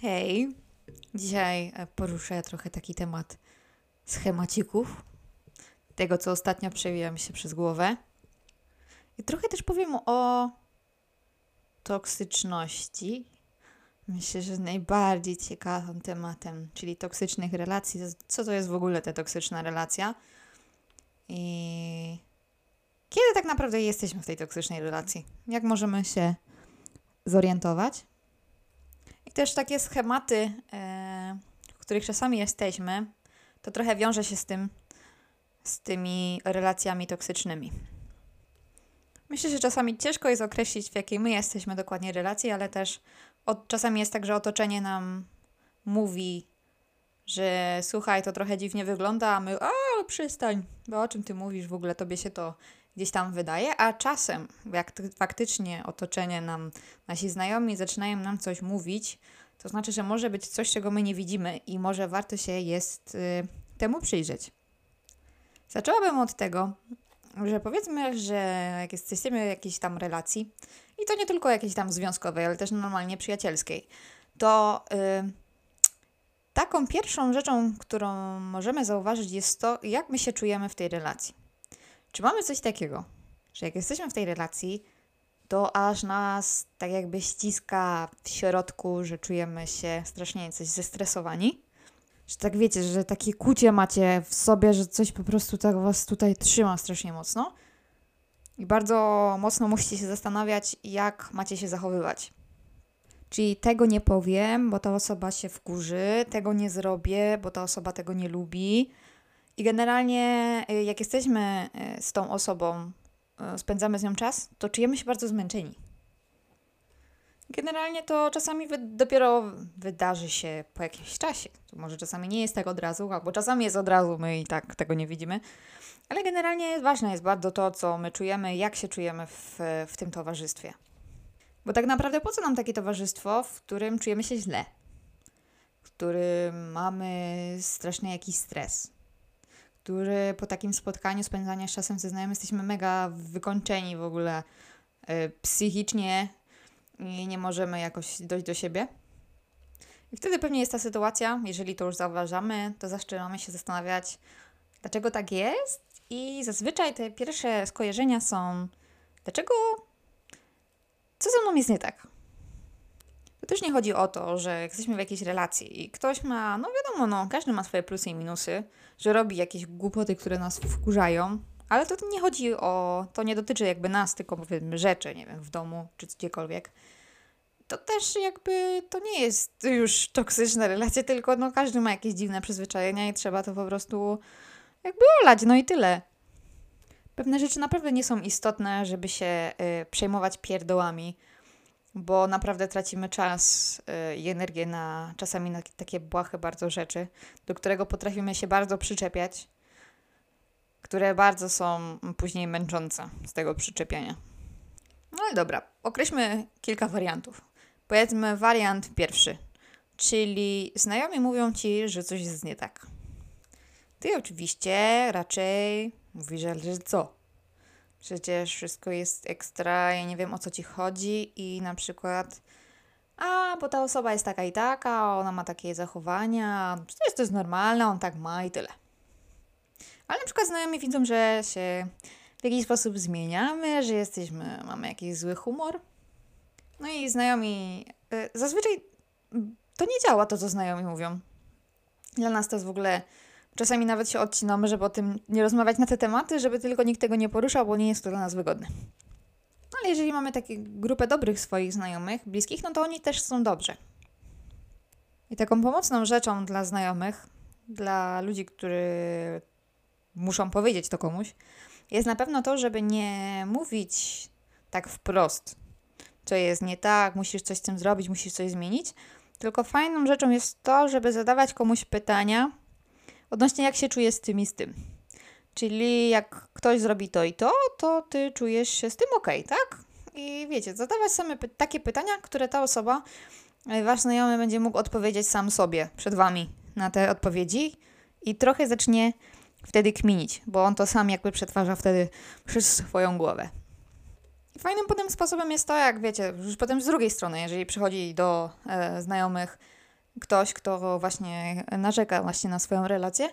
Hej, dzisiaj e, poruszę trochę taki temat schemacików, tego co ostatnio przewija mi się przez głowę. I trochę też powiem o toksyczności. Myślę, że najbardziej ciekawym tematem, czyli toksycznych relacji. Co to jest w ogóle ta toksyczna relacja? I kiedy tak naprawdę jesteśmy w tej toksycznej relacji? Jak możemy się zorientować? I też takie schematy, e, w których czasami jesteśmy, to trochę wiąże się z tym, z tymi relacjami toksycznymi. Myślę, że czasami ciężko jest określić, w jakiej my jesteśmy dokładnie relacji, ale też od, czasami jest tak, że otoczenie nam mówi, że słuchaj, to trochę dziwnie wygląda, a my, a przystań, bo o czym ty mówisz, w ogóle tobie się to gdzieś tam wydaje, a czasem, jak faktycznie otoczenie nam, nasi znajomi zaczynają nam coś mówić, to znaczy, że może być coś, czego my nie widzimy i może warto się jest y, temu przyjrzeć. Zaczęłabym od tego, że powiedzmy, że jak jesteśmy w jakiejś tam relacji, i to nie tylko jakiejś tam związkowej, ale też normalnie przyjacielskiej, to y, taką pierwszą rzeczą, którą możemy zauważyć, jest to, jak my się czujemy w tej relacji. Czy mamy coś takiego, że jak jesteśmy w tej relacji, to aż nas tak jakby ściska w środku, że czujemy się strasznie coś zestresowani? Że tak wiecie, że takie kucie macie w sobie, że coś po prostu tak was tutaj trzyma strasznie mocno? I bardzo mocno musicie się zastanawiać, jak macie się zachowywać. Czyli tego nie powiem, bo ta osoba się wkurzy, tego nie zrobię, bo ta osoba tego nie lubi, i generalnie, y, jak jesteśmy y, z tą osobą, y, spędzamy z nią czas, to czujemy się bardzo zmęczeni. Generalnie to czasami wy dopiero wydarzy się po jakimś czasie. To może czasami nie jest tak od razu, albo czasami jest od razu, my i tak tego nie widzimy. Ale generalnie ważne jest bardzo to, co my czujemy, jak się czujemy w, w tym towarzystwie. Bo tak naprawdę po co nam takie towarzystwo, w którym czujemy się źle? W którym mamy straszny jakiś stres? Który po takim spotkaniu, spędzania z czasem ze znajomym jesteśmy mega wykończeni w ogóle y, psychicznie i nie możemy jakoś dojść do siebie. I wtedy pewnie jest ta sytuacja, jeżeli to już zauważamy, to zaczynamy się zastanawiać, dlaczego tak jest. I zazwyczaj te pierwsze skojarzenia są, dlaczego, co ze mną jest nie tak? Też nie chodzi o to, że jesteśmy w jakiejś relacji i ktoś ma, no wiadomo, no, każdy ma swoje plusy i minusy, że robi jakieś głupoty, które nas wkurzają, ale to nie chodzi o, to nie dotyczy jakby nas, tylko powiedzmy rzeczy, nie wiem, w domu czy gdziekolwiek. To też jakby to nie jest już toksyczna relacja, tylko no każdy ma jakieś dziwne przyzwyczajenia i trzeba to po prostu jakby olać, no i tyle. Pewne rzeczy naprawdę nie są istotne, żeby się y, przejmować pierdołami bo naprawdę tracimy czas y, i energię na czasami na takie błahe bardzo rzeczy, do którego potrafimy się bardzo przyczepiać, które bardzo są później męczące z tego przyczepiania. No ale dobra, określmy kilka wariantów. Powiedzmy wariant pierwszy, czyli znajomi mówią ci, że coś jest nie tak. Ty oczywiście raczej mówisz, że co? Przecież wszystko jest ekstra, ja nie wiem o co ci chodzi i na przykład a, bo ta osoba jest taka i taka, ona ma takie zachowania, przecież to jest normalne, on tak ma i tyle. Ale na przykład znajomi widzą, że się w jakiś sposób zmieniamy, że jesteśmy, mamy jakiś zły humor. No i znajomi, y, zazwyczaj to nie działa to, co znajomi mówią. Dla nas to jest w ogóle Czasami nawet się odcinamy, żeby o tym nie rozmawiać na te tematy, żeby tylko nikt tego nie poruszał, bo nie jest to dla nas wygodne. No ale jeżeli mamy taką grupę dobrych swoich znajomych, bliskich, no to oni też są dobrze. I taką pomocną rzeczą dla znajomych, dla ludzi, którzy muszą powiedzieć to komuś, jest na pewno to, żeby nie mówić tak wprost, co jest nie tak, musisz coś z tym zrobić, musisz coś zmienić. Tylko fajną rzeczą jest to, żeby zadawać komuś pytania, odnośnie jak się czujesz z tym i z tym. Czyli jak ktoś zrobi to i to, to ty czujesz się z tym ok, tak? I wiecie, zadawać same py takie pytania, które ta osoba, e, wasz znajomy będzie mógł odpowiedzieć sam sobie, przed wami na te odpowiedzi i trochę zacznie wtedy kminić, bo on to sam jakby przetwarza wtedy przez swoją głowę. I fajnym potem sposobem jest to, jak wiecie, już potem z drugiej strony, jeżeli przychodzi do e, znajomych ktoś, kto właśnie narzeka właśnie na swoją relację,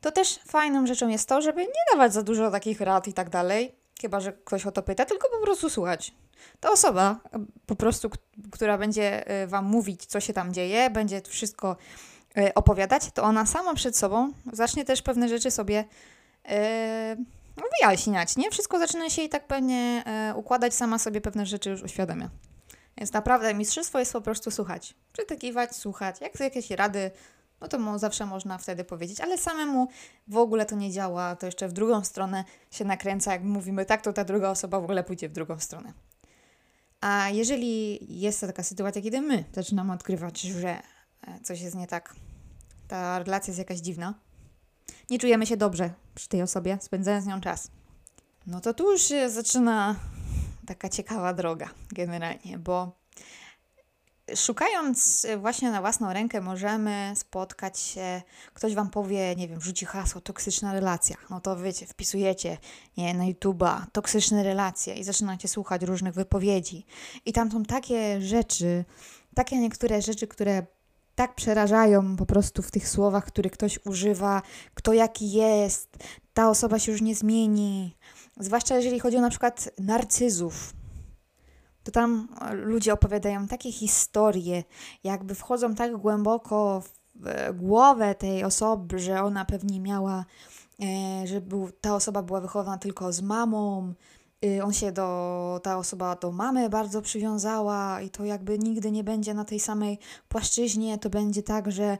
to też fajną rzeczą jest to, żeby nie dawać za dużo takich rad i tak dalej, chyba że ktoś o to pyta, tylko po prostu słuchać. Ta osoba, po prostu, która będzie Wam mówić, co się tam dzieje, będzie wszystko opowiadać, to ona sama przed sobą zacznie też pewne rzeczy sobie no, wyjaśniać, nie? Wszystko zaczyna się i tak pewnie układać, sama sobie pewne rzeczy już uświadamia. Więc naprawdę mistrzostwo jest po prostu słuchać. Przytakiwać, słuchać. Jak jakieś rady, no to mo zawsze można wtedy powiedzieć, ale samemu w ogóle to nie działa, to jeszcze w drugą stronę się nakręca. Jak mówimy tak, to ta druga osoba w ogóle pójdzie w drugą stronę. A jeżeli jest to taka sytuacja, kiedy my zaczynamy odkrywać, że e, coś jest nie tak, ta relacja jest jakaś dziwna, nie czujemy się dobrze przy tej osobie, spędzając z nią czas. No to tu już się zaczyna taka ciekawa droga generalnie, bo szukając właśnie na własną rękę możemy spotkać się, ktoś Wam powie, nie wiem, rzuci hasło toksyczna relacja, no to wiecie, wpisujecie nie, na YouTube'a toksyczne relacje i zaczynacie słuchać różnych wypowiedzi. I tam są takie rzeczy, takie niektóre rzeczy, które tak przerażają po prostu w tych słowach, które ktoś używa, kto jaki jest, ta osoba się już nie zmieni. Zwłaszcza jeżeli chodzi o na przykład narcyzów. To tam ludzie opowiadają takie historie, jakby wchodzą tak głęboko w głowę tej osoby, że ona pewnie miała, e, że był, ta osoba była wychowana tylko z mamą, on się do, ta osoba do mamy bardzo przywiązała i to jakby nigdy nie będzie na tej samej płaszczyźnie, to będzie tak, że,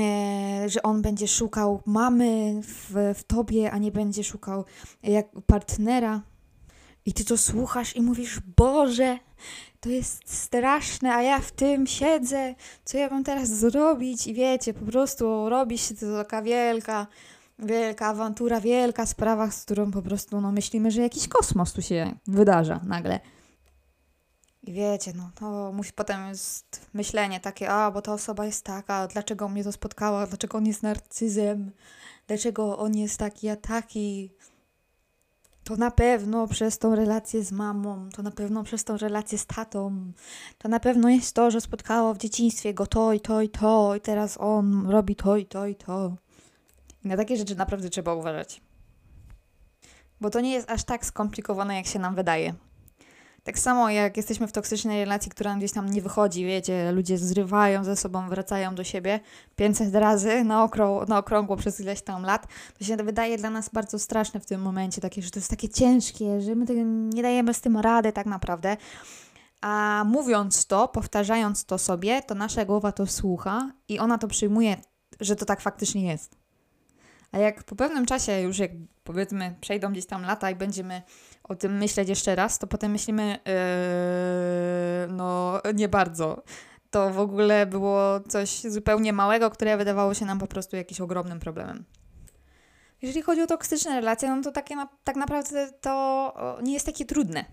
e, że on będzie szukał mamy w, w tobie, a nie będzie szukał jak partnera. I ty to słuchasz i mówisz, Boże, to jest straszne, a ja w tym siedzę, co ja mam teraz zrobić? I wiecie, po prostu robi się to taka wielka wielka awantura, wielka sprawa, z którą po prostu no, myślimy, że jakiś kosmos tu się wydarza nagle. I wiecie, no to musi potem jest myślenie takie, a bo ta osoba jest taka, dlaczego mnie to spotkała, dlaczego on jest narcyzem, dlaczego on jest taki, a taki. To na pewno przez tą relację z mamą, to na pewno przez tą relację z tatą, to na pewno jest to, że spotkało w dzieciństwie go to i to i to, i teraz on robi to i to i to. Na takie rzeczy naprawdę trzeba uważać. Bo to nie jest aż tak skomplikowane, jak się nam wydaje. Tak samo jak jesteśmy w toksycznej relacji, która gdzieś tam nie wychodzi, wiecie, ludzie zrywają ze sobą, wracają do siebie 500 razy na, okrą na okrągło przez ileś tam lat, to się wydaje dla nas bardzo straszne w tym momencie, takie, że to jest takie ciężkie, że my nie dajemy z tym rady tak naprawdę. A mówiąc to, powtarzając to sobie, to nasza głowa to słucha i ona to przyjmuje, że to tak faktycznie jest. A jak po pewnym czasie, już jak powiedzmy przejdą gdzieś tam lata i będziemy o tym myśleć jeszcze raz, to potem myślimy, yy, no nie bardzo. To w ogóle było coś zupełnie małego, które wydawało się nam po prostu jakimś ogromnym problemem. Jeżeli chodzi o toksyczne relacje, no to takie na, tak naprawdę to nie jest takie trudne.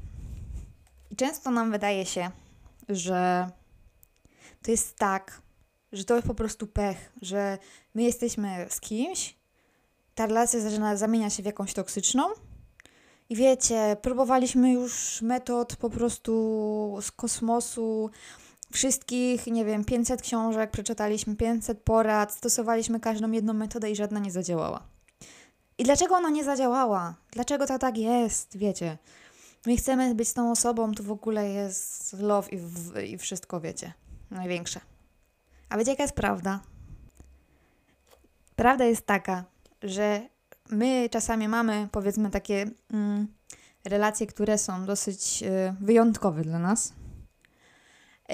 I często nam wydaje się, że to jest tak, że to jest po prostu pech, że my jesteśmy z kimś, ta relacja zaczyna zamieniać się w jakąś toksyczną. I wiecie, próbowaliśmy już metod po prostu z kosmosu, wszystkich, nie wiem, 500 książek, przeczytaliśmy 500 porad, stosowaliśmy każdą jedną metodę i żadna nie zadziałała. I dlaczego ona nie zadziałała? Dlaczego to tak jest? Wiecie, my chcemy być tą osobą, to w ogóle jest love i, w, i wszystko, wiecie, największe. A wiecie, jaka jest prawda? Prawda jest taka, że my czasami mamy, powiedzmy, takie mm, relacje, które są dosyć y, wyjątkowe dla nas. Y,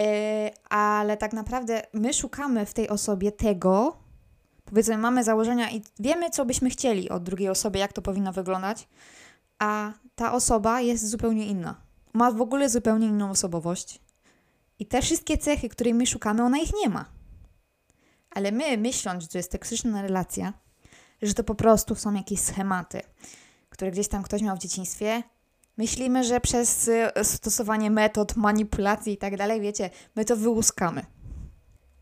ale tak naprawdę my szukamy w tej osobie tego, powiedzmy, mamy założenia i wiemy, co byśmy chcieli od drugiej osoby, jak to powinno wyglądać, a ta osoba jest zupełnie inna. Ma w ogóle zupełnie inną osobowość. I te wszystkie cechy, której my szukamy, ona ich nie ma. Ale my, myśląc, że to jest toksyczna relacja, że to po prostu są jakieś schematy, które gdzieś tam ktoś miał w dzieciństwie. Myślimy, że przez y, stosowanie metod, manipulacji i tak dalej, wiecie, my to wyłuskamy.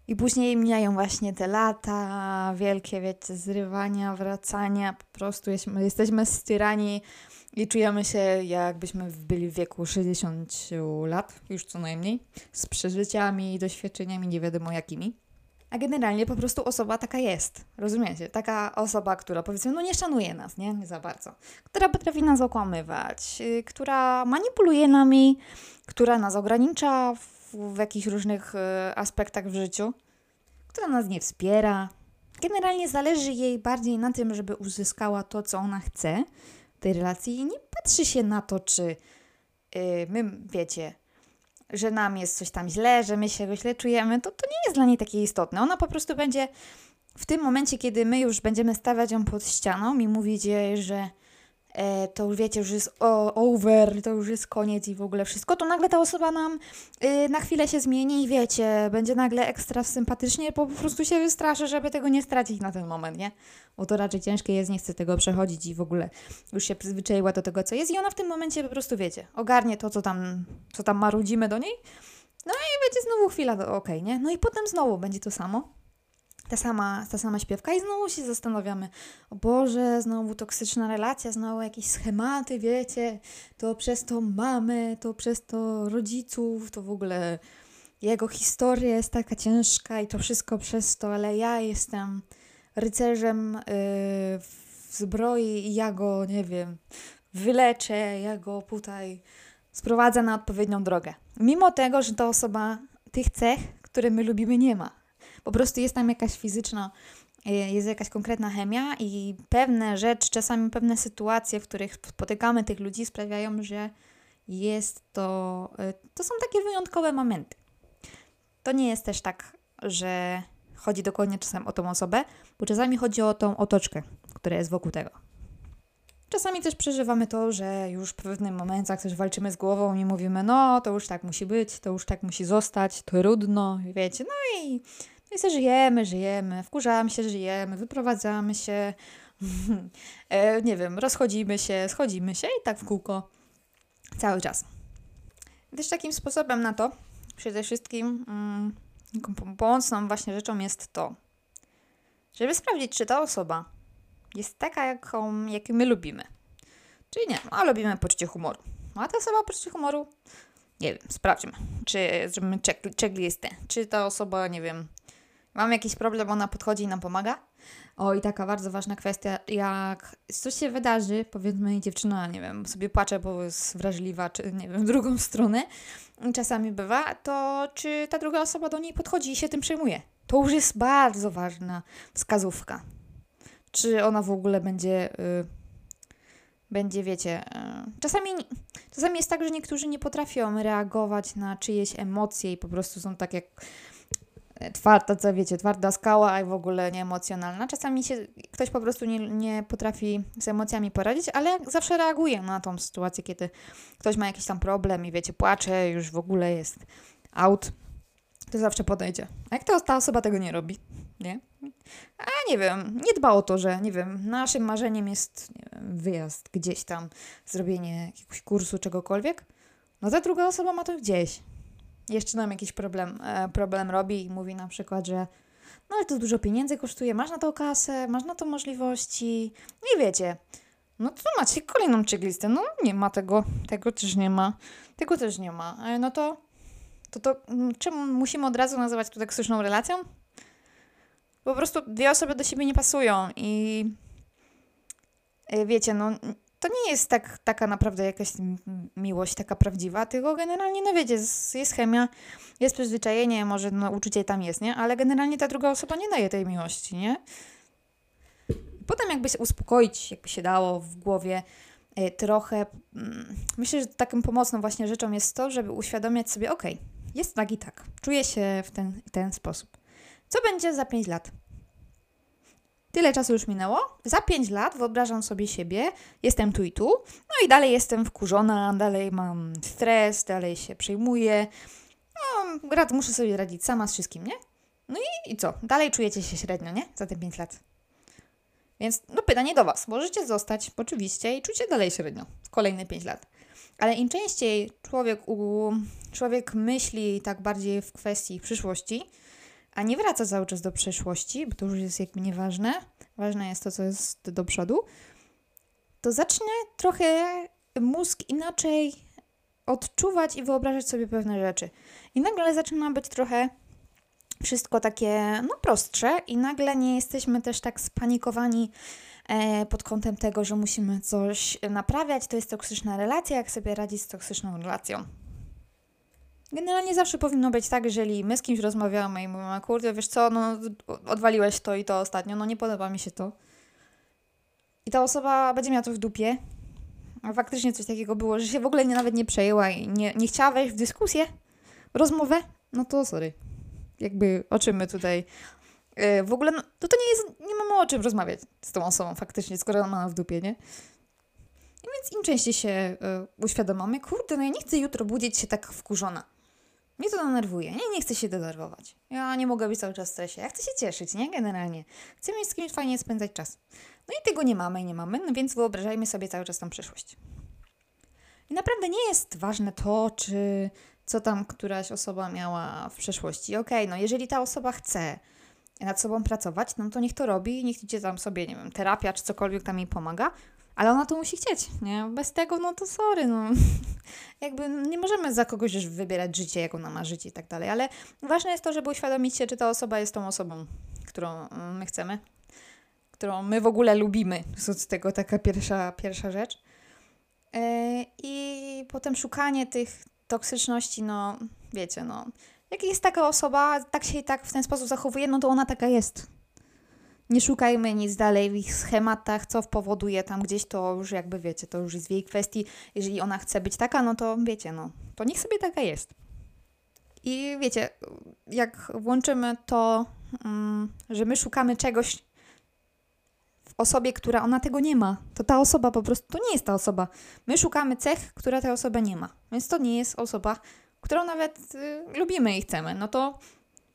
I później mijają właśnie te lata, wielkie, wiecie, zrywania, wracania, po prostu jesteśmy, jesteśmy styrani i czujemy się, jakbyśmy byli w wieku 60 lat, już co najmniej, z przeżyciami i doświadczeniami nie wiadomo jakimi. A generalnie po prostu osoba taka jest. Rozumiecie? Taka osoba, która powiedzmy, no nie szanuje nas, nie? Nie za bardzo. Która potrafi nas okłamywać, yy, która manipuluje nami, która nas ogranicza w, w jakichś różnych yy, aspektach w życiu, która nas nie wspiera. Generalnie zależy jej bardziej na tym, żeby uzyskała to, co ona chce w tej relacji i nie patrzy się na to, czy yy, my, wiecie, że nam jest coś tam źle, że my się źle czujemy, to to nie jest dla niej takie istotne. Ona po prostu będzie w tym momencie, kiedy my już będziemy stawiać ją pod ścianą i mówić jej, że to już wiecie, już jest over, to już jest koniec i w ogóle wszystko, to nagle ta osoba nam y, na chwilę się zmieni i wiecie, będzie nagle ekstra sympatycznie, po prostu się wystraszy, żeby tego nie stracić na ten moment, nie? Bo to raczej ciężkie jest, nie chce tego przechodzić i w ogóle już się przyzwyczaiła do tego, co jest i ona w tym momencie po prostu, wiecie, ogarnie to, co tam, co tam marudzimy do niej, no i będzie znowu chwila, okej, okay, nie? No i potem znowu będzie to samo ta sama, ta sama śpiewka i znowu się zastanawiamy, o Boże, znowu toksyczna relacja, znowu jakieś schematy, wiecie, to przez to mamy, to przez to rodziców, to w ogóle jego historia jest taka ciężka i to wszystko przez to, ale ja jestem rycerzem yy, w zbroi i ja go, nie wiem, wyleczę, ja go tutaj sprowadzę na odpowiednią drogę. Mimo tego, że ta osoba tych cech, które my lubimy, nie ma po prostu jest tam jakaś fizyczna, e, jest jakaś konkretna chemia i pewne rzeczy, czasami pewne sytuacje, w których spotykamy tych ludzi, sprawiają, że jest to, e, to są takie wyjątkowe momenty. To nie jest też tak, że chodzi dokładnie czasem o tą osobę, bo czasami chodzi o tą otoczkę, która jest wokół tego. Czasami też przeżywamy to, że już w pewnych momentach też walczymy z głową i mówimy, no to już tak musi być, to już tak musi zostać, trudno, wiecie, no i i żyjemy, żyjemy, wkurzamy się, żyjemy, wyprowadzamy się, e, nie wiem, rozchodzimy się, schodzimy się i tak w kółko cały czas. Też takim sposobem na to, przede wszystkim mm, pomocną właśnie rzeczą jest to, żeby sprawdzić, czy ta osoba jest taka, jaką, jaką my lubimy. Czyli nie, a lubimy poczucie humoru. A ta osoba poczucie humoru? Nie wiem, sprawdźmy. Czy zrobimy checklistę. Czy ta osoba, nie wiem, mam jakiś problem, ona podchodzi i nam pomaga. O, i taka bardzo ważna kwestia, jak coś się wydarzy, powiedzmy dziewczyna, nie wiem, sobie płacze, bo jest wrażliwa, czy nie wiem, w drugą stronę, czasami bywa, to czy ta druga osoba do niej podchodzi i się tym przejmuje. To już jest bardzo ważna wskazówka. Czy ona w ogóle będzie, y, będzie, wiecie, y, czasami, czasami jest tak, że niektórzy nie potrafią reagować na czyjeś emocje i po prostu są tak jak twarda, co wiecie, twarda skała i w ogóle nieemocjonalna. Czasami się ktoś po prostu nie, nie potrafi z emocjami poradzić, ale zawsze reaguje na tą sytuację, kiedy ktoś ma jakiś tam problem i wiecie, płacze, już w ogóle jest out, to zawsze podejdzie. A jak to, ta osoba tego nie robi, nie? A nie wiem, nie dba o to, że nie wiem, naszym marzeniem jest wiem, wyjazd gdzieś tam, zrobienie jakiegoś kursu, czegokolwiek, no ta druga osoba ma to gdzieś jeszcze nam jakiś problem, e, problem robi i mówi na przykład, że no ale to dużo pieniędzy kosztuje, masz na to kasę, masz na to możliwości, nie wiecie. No to macie kolejną checklistę. No nie ma tego, tego też nie ma, tego też nie ma. E, no to, to, to mm, czemu musimy od razu nazywać to toksyczną relacją? Po prostu dwie osoby do siebie nie pasują i e, wiecie, no to nie jest tak, taka naprawdę jakaś miłość taka prawdziwa, tylko generalnie, no wiecie, jest chemia, jest przyzwyczajenie, może no, uczucie tam jest, nie? Ale generalnie ta druga osoba nie daje tej miłości, nie? Potem jakby się uspokoić, jakby się dało w głowie y, trochę, mm, myślę, że taką pomocną właśnie rzeczą jest to, żeby uświadomić sobie, ok, jest tak i tak, czuję się w ten, w ten sposób. Co będzie za 5 lat? Tyle czasu już minęło. Za 5 lat wyobrażam sobie siebie, jestem tu i tu, no i dalej jestem wkurzona, dalej mam stres, dalej się przejmuję. No, muszę sobie radzić sama z wszystkim, nie? No i, i co? Dalej czujecie się średnio, nie? Za te 5 lat. Więc no pytanie do Was. Możecie zostać oczywiście i czucie dalej średnio. Kolejne 5 lat. Ale im częściej człowiek, u, człowiek myśli tak bardziej w kwestii przyszłości, a nie wraca cały czas do przeszłości, bo to już jest jakby nieważne, ważne jest to, co jest do przodu, to zacznie trochę mózg inaczej odczuwać i wyobrażać sobie pewne rzeczy. I nagle zaczyna być trochę wszystko takie, no, prostsze i nagle nie jesteśmy też tak spanikowani e, pod kątem tego, że musimy coś naprawiać. To jest toksyczna relacja, jak sobie radzić z toksyczną relacją. Generalnie zawsze powinno być tak, jeżeli my z kimś rozmawiamy i mówimy, kurde, wiesz co, no odwaliłeś to i to ostatnio, no nie podoba mi się to. I ta osoba będzie miała to w dupie, a faktycznie coś takiego było, że się w ogóle nie, nawet nie przejęła i nie, nie chciała wejść w dyskusję, rozmowę, no to sorry. Jakby o czym my tutaj yy, w ogóle, no, to, to nie jest, nie mamy o czym rozmawiać z tą osobą faktycznie, skoro ona ma w dupie, nie? I więc im częściej się y, kurde, no ja nie chcę jutro budzić się tak wkurzona. Mnie to denerwuje. Nie, nie chcę się denerwować. Ja nie mogę być cały czas w stresie. Ja chcę się cieszyć, nie? Generalnie. Chcę mieć z kimś fajnie spędzać czas. No i tego nie mamy i nie mamy, no więc wyobrażajmy sobie cały czas tą przyszłość. I naprawdę nie jest ważne to, czy co tam któraś osoba miała w przeszłości. Okej, okay, no jeżeli ta osoba chce nad sobą pracować, no to niech to robi, niech idzie tam sobie, nie wiem, terapia czy cokolwiek tam jej pomaga, ale ona to musi chcieć, nie? Bez tego, no to sorry, no. Jakby nie możemy za kogoś już wybierać życie, jak ona ma życie i tak dalej, ale ważne jest to, żeby uświadomić się, czy ta osoba jest tą osobą, którą mm, my chcemy, którą my w ogóle lubimy. Z tego taka pierwsza, pierwsza rzecz. Yy, I potem szukanie tych toksyczności, no wiecie, no. Jak jest taka osoba, tak się i tak w ten sposób zachowuje, no to ona taka jest nie szukajmy nic dalej w ich schematach, co powoduje tam gdzieś, to już jakby wiecie, to już jest w jej kwestii. Jeżeli ona chce być taka, no to wiecie, no, to niech sobie taka jest. I wiecie, jak włączymy to, um, że my szukamy czegoś w osobie, która ona tego nie ma, to ta osoba po prostu, to nie jest ta osoba. My szukamy cech, która ta osoba nie ma. Więc to nie jest osoba, którą nawet y, lubimy i chcemy. No to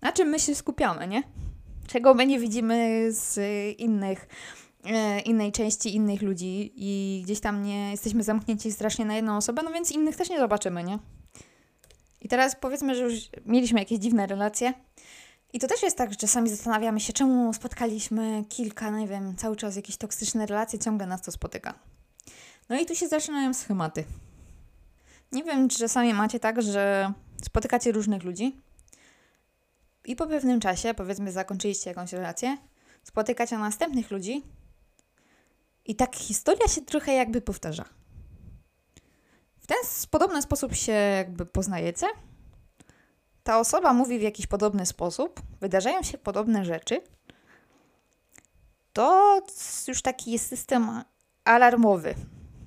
na czym my się skupiamy, nie? Czego my nie widzimy z innych, e, innej części innych ludzi i gdzieś tam nie jesteśmy zamknięci strasznie na jedną osobę, no więc innych też nie zobaczymy, nie? I teraz powiedzmy, że już mieliśmy jakieś dziwne relacje. I to też jest tak, że czasami zastanawiamy się, czemu spotkaliśmy kilka, nie wiem, cały czas jakieś toksyczne relacje, ciągle nas to spotyka. No i tu się zaczynają schematy. Nie wiem, czy czasami macie tak, że spotykacie różnych ludzi i po pewnym czasie, powiedzmy, zakończyliście jakąś relację, spotykacie następnych ludzi i tak historia się trochę jakby powtarza. W ten podobny sposób się jakby poznajecie. Ta osoba mówi w jakiś podobny sposób, wydarzają się podobne rzeczy. To już taki jest system alarmowy,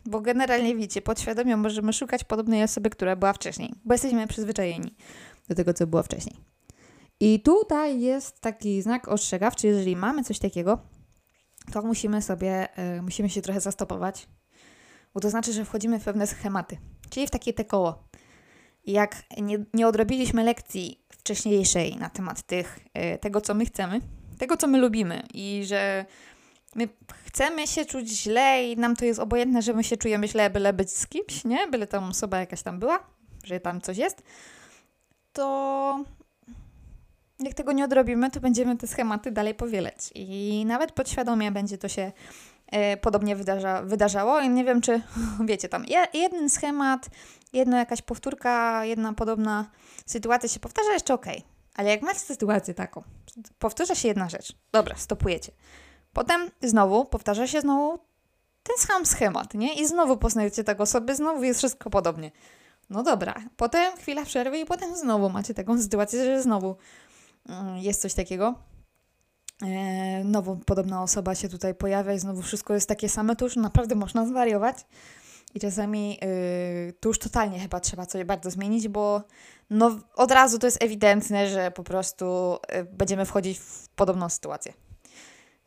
bo generalnie wiecie, podświadomie możemy szukać podobnej osoby, która była wcześniej, bo jesteśmy przyzwyczajeni do tego, co było wcześniej. I tutaj jest taki znak ostrzegawczy, jeżeli mamy coś takiego, to musimy sobie, y, musimy się trochę zastopować, bo to znaczy, że wchodzimy w pewne schematy, czyli w takie te koło. Jak nie, nie odrobiliśmy lekcji wcześniejszej na temat tych, y, tego, co my chcemy, tego, co my lubimy i że my chcemy się czuć źle i nam to jest obojętne, że my się czujemy źle, byle być z kimś, nie? Byle tam osoba jakaś tam była, że tam coś jest, to jak tego nie odrobimy, to będziemy te schematy dalej powielać. I nawet podświadomie będzie to się e, podobnie wydarza, wydarzało. I nie wiem, czy wiecie, tam jeden schemat, jedna jakaś powtórka, jedna podobna sytuacja się powtarza, jeszcze ok. Ale jak macie sytuację taką, powtarza się jedna rzecz, dobra, stopujecie. Potem znowu powtarza się znowu ten sam schemat, nie? I znowu poznajecie tego sobie, znowu jest wszystko podobnie. No dobra, potem chwila przerwy i potem znowu macie taką sytuację, że znowu jest coś takiego. E, nowo podobna osoba się tutaj pojawia i znowu wszystko jest takie same, to już naprawdę można zwariować. I czasami yy, tu już totalnie chyba trzeba coś bardzo zmienić, bo no, od razu to jest ewidentne, że po prostu yy, będziemy wchodzić w podobną sytuację.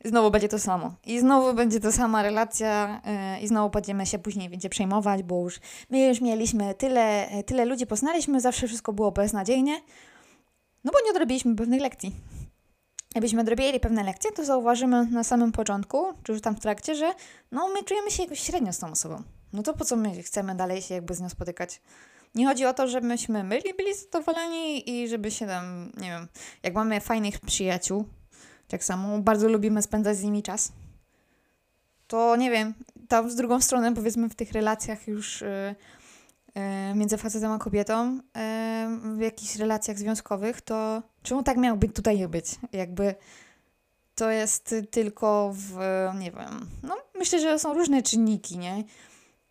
Znowu będzie to samo. I znowu będzie to sama relacja yy, i znowu będziemy się później będzie przejmować, bo już my już mieliśmy tyle, tyle ludzi poznaliśmy, zawsze wszystko było beznadziejnie, no bo nie odrobiliśmy pewnych lekcji. Jakbyśmy odrobili pewne lekcje, to zauważymy na samym początku, czy już tam w trakcie, że no my czujemy się jakoś średnio z tą osobą. No to po co my chcemy dalej się jakby z nią spotykać? Nie chodzi o to, żebyśmy myli byli zadowoleni i żeby się tam, nie wiem, jak mamy fajnych przyjaciół, tak samo bardzo lubimy spędzać z nimi czas, to nie wiem, tam z drugą stronę powiedzmy w tych relacjach już yy, między facetem a kobietą e, w jakichś relacjach związkowych, to czemu tak miało być tutaj być? Jakby to jest tylko w, nie wiem, no myślę, że są różne czynniki, nie?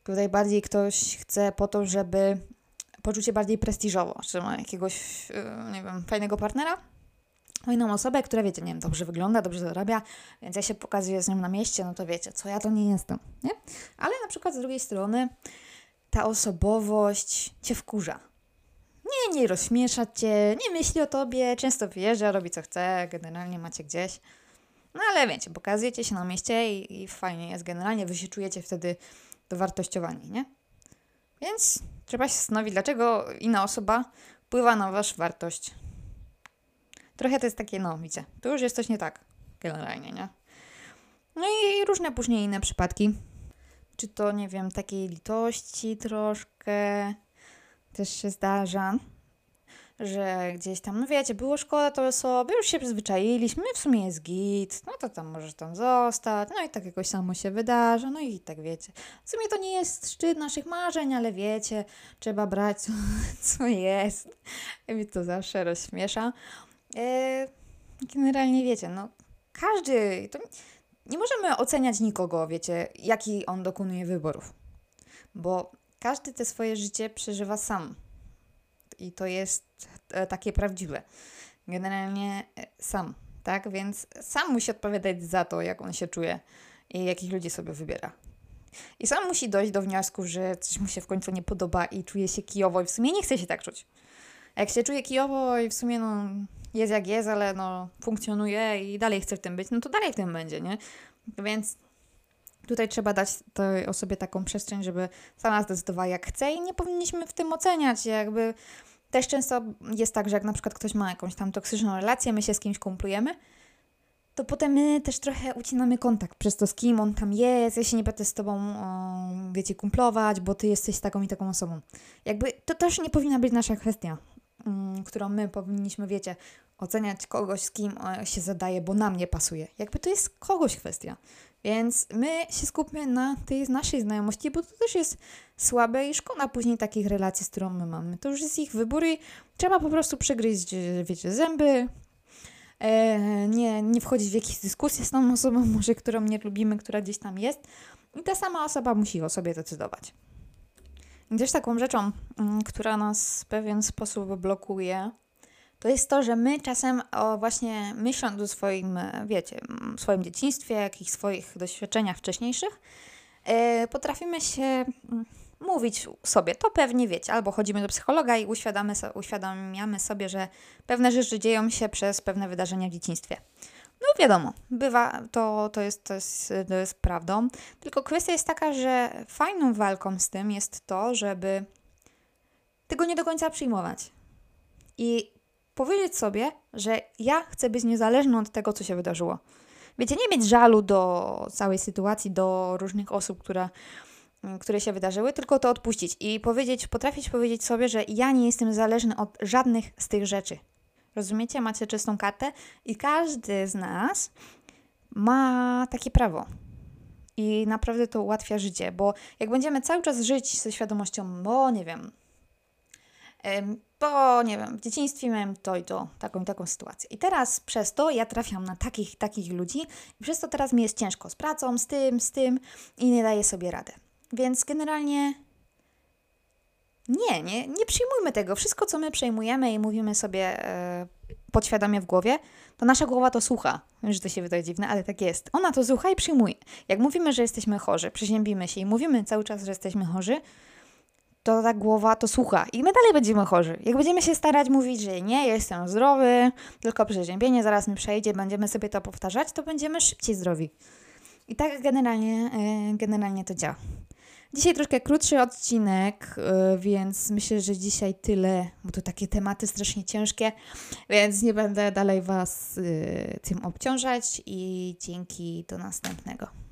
Tutaj bardziej ktoś chce po to, żeby poczuć się bardziej prestiżowo, że ma jakiegoś, e, nie wiem, fajnego partnera, fajną osobę, która, wiecie, nie wiem, dobrze wygląda, dobrze zarabia, więc ja się pokazuję z nią na mieście, no to wiecie, co ja to nie jestem, nie? Ale na przykład z drugiej strony ta osobowość cię wkurza. Nie, nie rozśmiesza cię, nie myśli o tobie, często wyjeżdża, robi co chce, generalnie macie gdzieś. No ale wiecie, pokazujecie się na mieście i, i fajnie jest generalnie, wy się czujecie wtedy dowartościowani, nie? Więc trzeba się zastanowić, dlaczego inna osoba wpływa na waszą wartość. Trochę to jest takie, no widzicie, tu już jest coś nie tak, generalnie, nie? No i różne później inne przypadki. Czy to, nie wiem, takiej litości troszkę też się zdarza że gdzieś tam, no wiecie, było szkoda to osoby, już się przyzwyczailiśmy, w sumie jest git, no to tam możesz tam zostać, no i tak jakoś samo się wydarza, no i tak wiecie. W sumie to nie jest szczyt naszych marzeń, ale wiecie, trzeba brać co, co jest. I mi to zawsze rozśmiesza. E, generalnie wiecie, no każdy, to nie możemy oceniać nikogo, wiecie, jaki on dokonuje wyborów, bo każdy te swoje życie przeżywa sam i to jest e, takie prawdziwe. Generalnie e, sam, tak? Więc sam musi odpowiadać za to, jak on się czuje i jakich ludzi sobie wybiera. I sam musi dojść do wniosku, że coś mu się w końcu nie podoba i czuje się kijowo i w sumie nie chce się tak czuć. Jak się czuje kijowo i w sumie no, jest jak jest, ale no, funkcjonuje i dalej chce w tym być, no to dalej w tym będzie, nie? Więc Tutaj trzeba dać tej osobie taką przestrzeń, żeby sama zdecydowała jak chce i nie powinniśmy w tym oceniać. Jakby też często jest tak, że jak na przykład ktoś ma jakąś tam toksyczną relację, my się z kimś kumplujemy, to potem my też trochę ucinamy kontakt przez to, z kim on tam jest. Ja się nie będę z tobą, o, wiecie, kumplować, bo ty jesteś taką i taką osobą. Jakby to też nie powinna być nasza kwestia, mm, którą my powinniśmy, wiecie, oceniać kogoś, z kim się zadaje, bo nam nie pasuje. Jakby to jest kogoś kwestia. Więc my się skupmy na tej naszej znajomości, bo to też jest słabe i szkoda później takich relacji, z którą my mamy. To już jest ich wybór i trzeba po prostu przegryźć, wiecie, zęby, e, nie, nie wchodzić w jakieś dyskusje z tą osobą, może którą nie lubimy, która gdzieś tam jest. I ta sama osoba musi o sobie decydować. I też taką rzeczą, mm, która nas w pewien sposób blokuje, to jest to, że my czasem o właśnie myśląc o swoim, wiecie, swoim dzieciństwie, jakichś swoich doświadczeniach wcześniejszych, yy, potrafimy się mówić sobie, to pewnie wiecie, albo chodzimy do psychologa i uświadamiamy sobie, że pewne rzeczy dzieją się przez pewne wydarzenia w dzieciństwie. No wiadomo, bywa, to, to, jest, to, jest, to jest prawdą, tylko kwestia jest taka, że fajną walką z tym jest to, żeby tego nie do końca przyjmować. I powiedzieć sobie, że ja chcę być niezależna od tego, co się wydarzyło. Wiecie, nie mieć żalu do całej sytuacji, do różnych osób, które, mm, które się wydarzyły, tylko to odpuścić i powiedzieć, potrafić powiedzieć sobie, że ja nie jestem zależny od żadnych z tych rzeczy. Rozumiecie? Macie czystą kartę i każdy z nas ma takie prawo. I naprawdę to ułatwia życie, bo jak będziemy cały czas żyć ze świadomością, bo nie wiem, bo nie wiem, w dzieciństwie miałem to i to, taką i taką sytuację. I teraz przez to ja trafiam na takich takich ludzi i przez to teraz mi jest ciężko z pracą, z tym, z tym i nie daję sobie rady. Więc generalnie nie, nie, nie przyjmujmy tego. Wszystko, co my przejmujemy i mówimy sobie e, podświadomie w głowie, to nasza głowa to słucha. Wiem, że to się wydaje dziwne, ale tak jest. Ona to słucha i przyjmuje. Jak mówimy, że jesteśmy chorzy, przeziębimy się i mówimy cały czas, że jesteśmy chorzy, to ta głowa to słucha i my dalej będziemy chorzy. Jak będziemy się starać mówić, że nie, jestem zdrowy, tylko przeziębienie zaraz mi przejdzie, będziemy sobie to powtarzać, to będziemy szybciej zdrowi. I tak generalnie, e, generalnie to działa. Dzisiaj troszkę krótszy odcinek, e, więc myślę, że dzisiaj tyle, bo to takie tematy strasznie ciężkie, więc nie będę dalej Was e, tym obciążać i dzięki do następnego.